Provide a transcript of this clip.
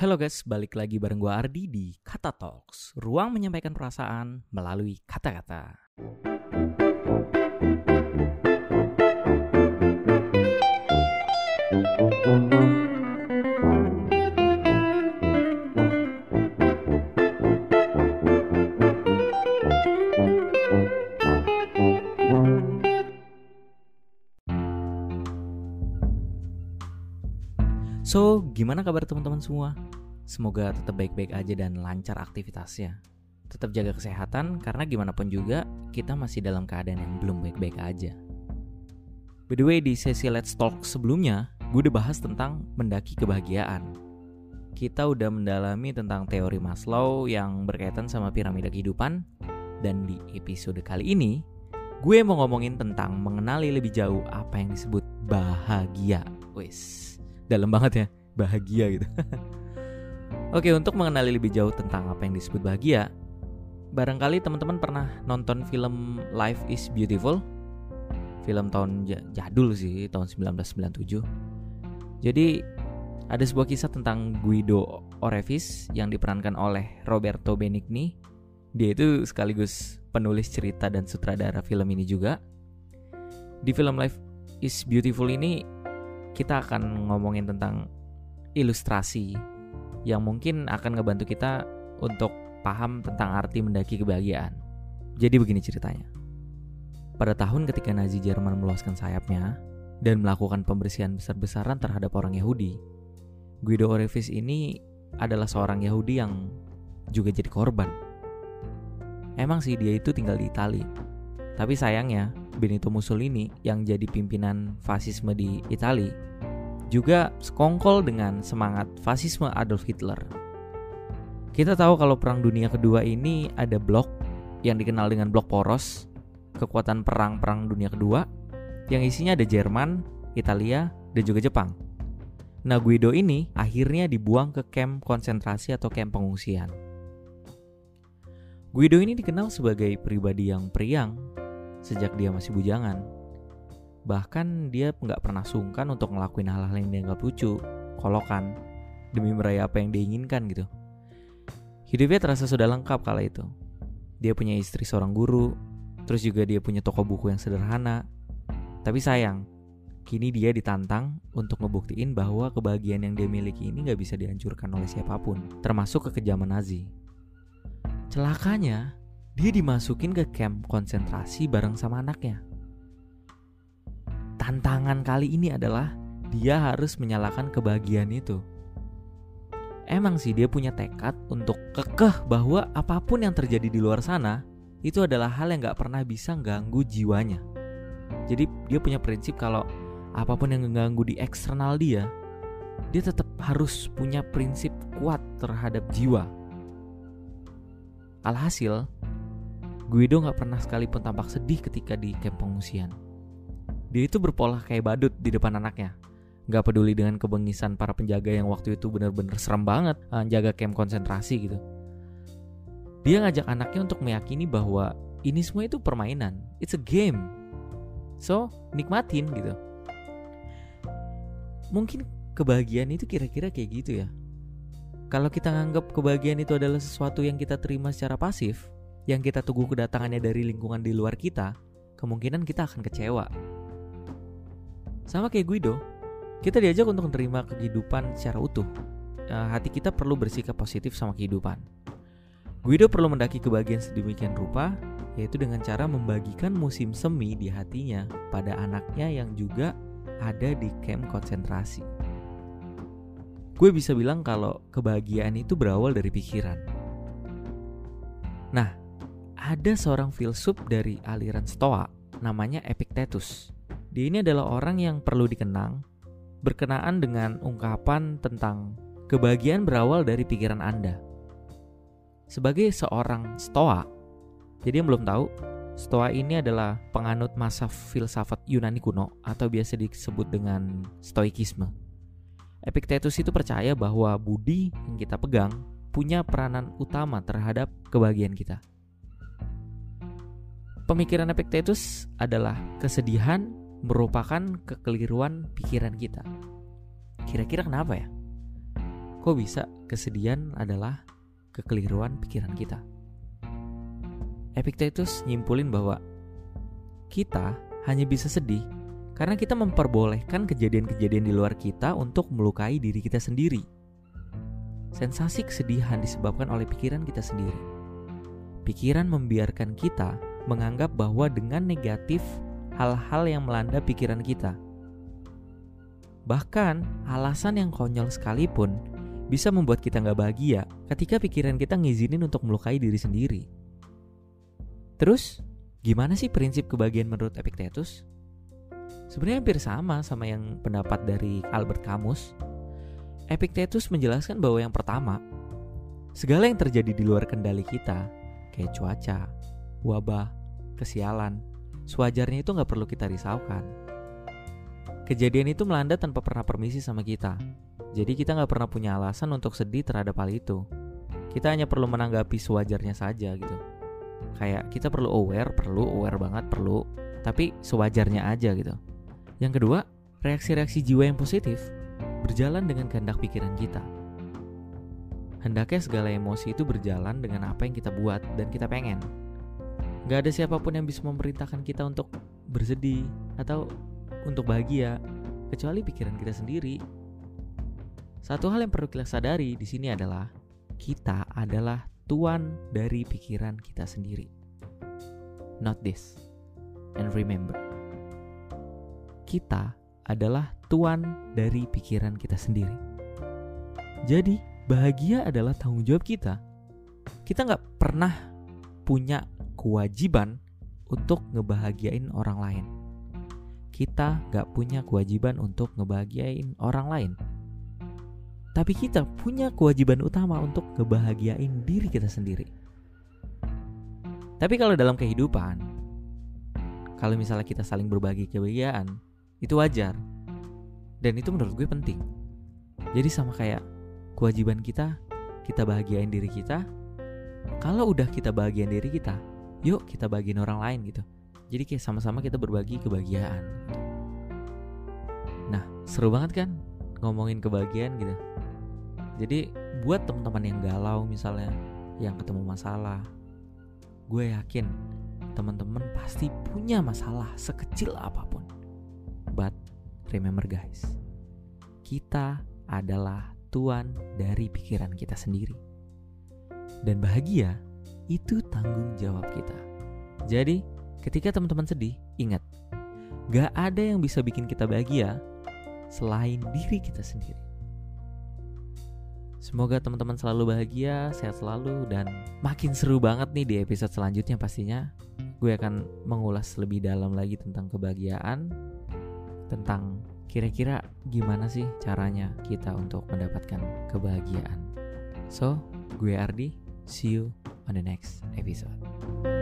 Halo guys, balik lagi bareng gue Ardi di Kata Talks, ruang menyampaikan perasaan melalui kata-kata. So, gimana kabar teman-teman semua? Semoga tetap baik-baik aja dan lancar aktivitasnya. Tetap jaga kesehatan karena gimana pun juga kita masih dalam keadaan yang belum baik-baik aja. By the way, di sesi Let's Talk sebelumnya, gue udah bahas tentang mendaki kebahagiaan. Kita udah mendalami tentang teori Maslow yang berkaitan sama piramida kehidupan. Dan di episode kali ini, gue mau ngomongin tentang mengenali lebih jauh apa yang disebut bahagia. Wis, dalam banget ya bahagia gitu. Oke untuk mengenali lebih jauh tentang apa yang disebut bahagia Barangkali teman-teman pernah nonton film Life is Beautiful? Film tahun jadul sih tahun 1997 Jadi ada sebuah kisah tentang Guido Orevis yang diperankan oleh Roberto Benigni. Dia itu sekaligus penulis cerita dan sutradara film ini juga. Di film Life is Beautiful ini kita akan ngomongin tentang ilustrasi yang mungkin akan ngebantu kita untuk paham tentang arti mendaki kebahagiaan. Jadi begini ceritanya. Pada tahun ketika Nazi Jerman meluaskan sayapnya dan melakukan pembersihan besar-besaran terhadap orang Yahudi, Guido Orevis ini adalah seorang Yahudi yang juga jadi korban. Emang sih dia itu tinggal di Italia, tapi sayangnya Benito Mussolini yang jadi pimpinan fasisme di Italia juga sekongkol dengan semangat fasisme Adolf Hitler. Kita tahu kalau Perang Dunia Kedua ini ada blok yang dikenal dengan blok poros, kekuatan perang Perang Dunia Kedua, yang isinya ada Jerman, Italia, dan juga Jepang. Nah Guido ini akhirnya dibuang ke camp konsentrasi atau camp pengungsian. Guido ini dikenal sebagai pribadi yang periang sejak dia masih bujangan. Bahkan dia nggak pernah sungkan untuk ngelakuin hal-hal yang dianggap lucu, kolokan, demi meraih apa yang diinginkan gitu. Hidupnya terasa sudah lengkap kala itu. Dia punya istri seorang guru, terus juga dia punya toko buku yang sederhana. Tapi sayang, kini dia ditantang untuk ngebuktiin bahwa kebahagiaan yang dia miliki ini nggak bisa dihancurkan oleh siapa pun, termasuk kekejaman Nazi. Celakanya, dia dimasukin ke camp konsentrasi bareng sama anaknya. Tantangan kali ini adalah dia harus menyalakan kebahagiaan itu. Emang sih dia punya tekad untuk kekeh bahwa apa pun yang terjadi di luar sana itu adalah hal yang gak pernah bisa ganggu jiwanya. Jadi dia punya prinsip kalau apa pun yang mengganggu di eksternal dia, dia tetap harus punya prinsip kuat terhadap jiwa. Alhasil, Guido gak pernah sekalipun tampak sedih ketika di camp pengungsian. Dia itu berpola kayak badut di depan anaknya. Gak peduli dengan kebengisan para penjaga yang waktu itu bener-bener serem banget uh, jaga camp konsentrasi gitu. Dia ngajak anaknya untuk meyakini bahwa ini semua itu permainan. It's a game. So, nikmatin gitu. Mungkin kebahagiaan itu kira-kira kayak gitu ya. Kalau kita nganggap kebahagiaan itu adalah sesuatu yang kita terima secara pasif, yang kita tunggu kedatangannya dari lingkungan di luar kita, kemungkinan kita akan kecewa. Sama kayak Guido, kita diajak untuk menerima kehidupan secara utuh. Eh, hati kita perlu bersikap positif sama kehidupan. Guido perlu mendaki kebahagiaan sedemikian rupa, yaitu dengan cara membagikan musim semi di hatinya pada anaknya yang juga ada di camp konsentrasi. Gue bisa bilang kalau kebahagiaan itu berawal dari pikiran. Nah, ada seorang filsuf dari aliran Stoa namanya Epictetus. Dia ini adalah orang yang perlu dikenang berkenaan dengan ungkapan tentang kebahagiaan berawal dari pikiran Anda. Sebagai seorang Stoa, jadi yang belum tahu, Stoa ini adalah penganut masa filsafat Yunani kuno atau biasa disebut dengan Stoikisme. Epictetus itu percaya bahwa budi yang kita pegang punya peranan utama terhadap kebahagiaan kita. Pemikiran Epictetus adalah kesedihan merupakan kekeliruan pikiran kita. Kira-kira kenapa ya? kok bisa kesedihan adalah kekeliruan pikiran kita. Epictetus nyimpulin bahwa kita hanya bisa sedih karena kita memperbolehkan kejadian-kejadian di luar kita untuk melukai diri kita sendiri. Sensasi kesedihan disebabkan oleh pikiran kita sendiri. Pikiran membiarkan kita menganggap bahwa dengan negatif hal-hal yang melanda pikiran kita. Bahkan alasan yang konyol sekalipun bisa membuat kita nggak bahagia ketika pikiran kita ngizinin untuk melukai diri sendiri. Terus, gimana sih prinsip kebahagiaan menurut Epictetus? Sebenarnya hampir sama sama yang pendapat dari Albert Camus. Epictetus menjelaskan bahwa yang pertama, segala yang terjadi di luar kendali kita, kayak cuaca, wabah, kesialan, sewajarnya itu nggak perlu kita risaukan. Kejadian itu melanda tanpa pernah permisi sama kita. Jadi kita nggak pernah punya alasan untuk sedih terhadap hal itu. Kita hanya perlu menanggapi sewajarnya saja gitu. Kayak kita perlu aware, perlu aware banget, perlu. Tapi sewajarnya aja gitu. Yang kedua, reaksi-reaksi jiwa yang positif berjalan dengan kehendak pikiran kita. Hendaknya segala emosi itu berjalan dengan apa yang kita buat dan kita pengen. Gak ada siapa pun yang bisa memerintahkan kita untuk bersedih atau untuk bahagia, kecuali pikiran kita sendiri. Satu hal yang perlu kita sadari di sini adalah kita adalah tuan dari pikiran kita sendiri. Not this. And remember, kita adalah tuan dari pikiran kita sendiri. Jadi, bahagia adalah tanggung jawab kita. Kita nggak pernah punya kewajiban untuk ngebahagiain orang lain. Kita nggak punya kewajiban untuk ngebahagiain orang lain. Tapi kita punya kewajiban utama untuk ngebahagiain diri kita sendiri. Tapi kalau dalam kehidupan, kalau misalnya kita saling berbagi kebahagiaan, itu wajar dan itu menurut gue penting jadi sama kayak kewajiban kita kita bahagiain diri kita kalau udah kita bahagiain diri kita yuk kita bagiin orang lain gitu. Jadi kayak sama-sama kita berbagi kebahagiaan. Nah seru banget kan ngomongin kebahagiaan gitu. Jadi buat teman-teman yang galau misalnya yang ketemu masalah gue yakin teman-teman pasti punya masalah sekecil apa pun. But remember guys, kita adalah tuan dari pikiran kita sendiri. Dan bahagia itu tanggung jawab kita. Jadi, ketika teman-teman sedih, ingat, gak ada yang bisa bikin kita bahagia selain diri kita sendiri. Semoga teman-teman selalu bahagia, sehat selalu, dan makin seru banget nih di episode selanjutnya pastinya. Gue akan mengulas lebih dalam lagi tentang kebahagiaan, tentang kira-kira gimana sih caranya kita untuk mendapatkan kebahagiaan. So, gue Ardi, see you on the next episode.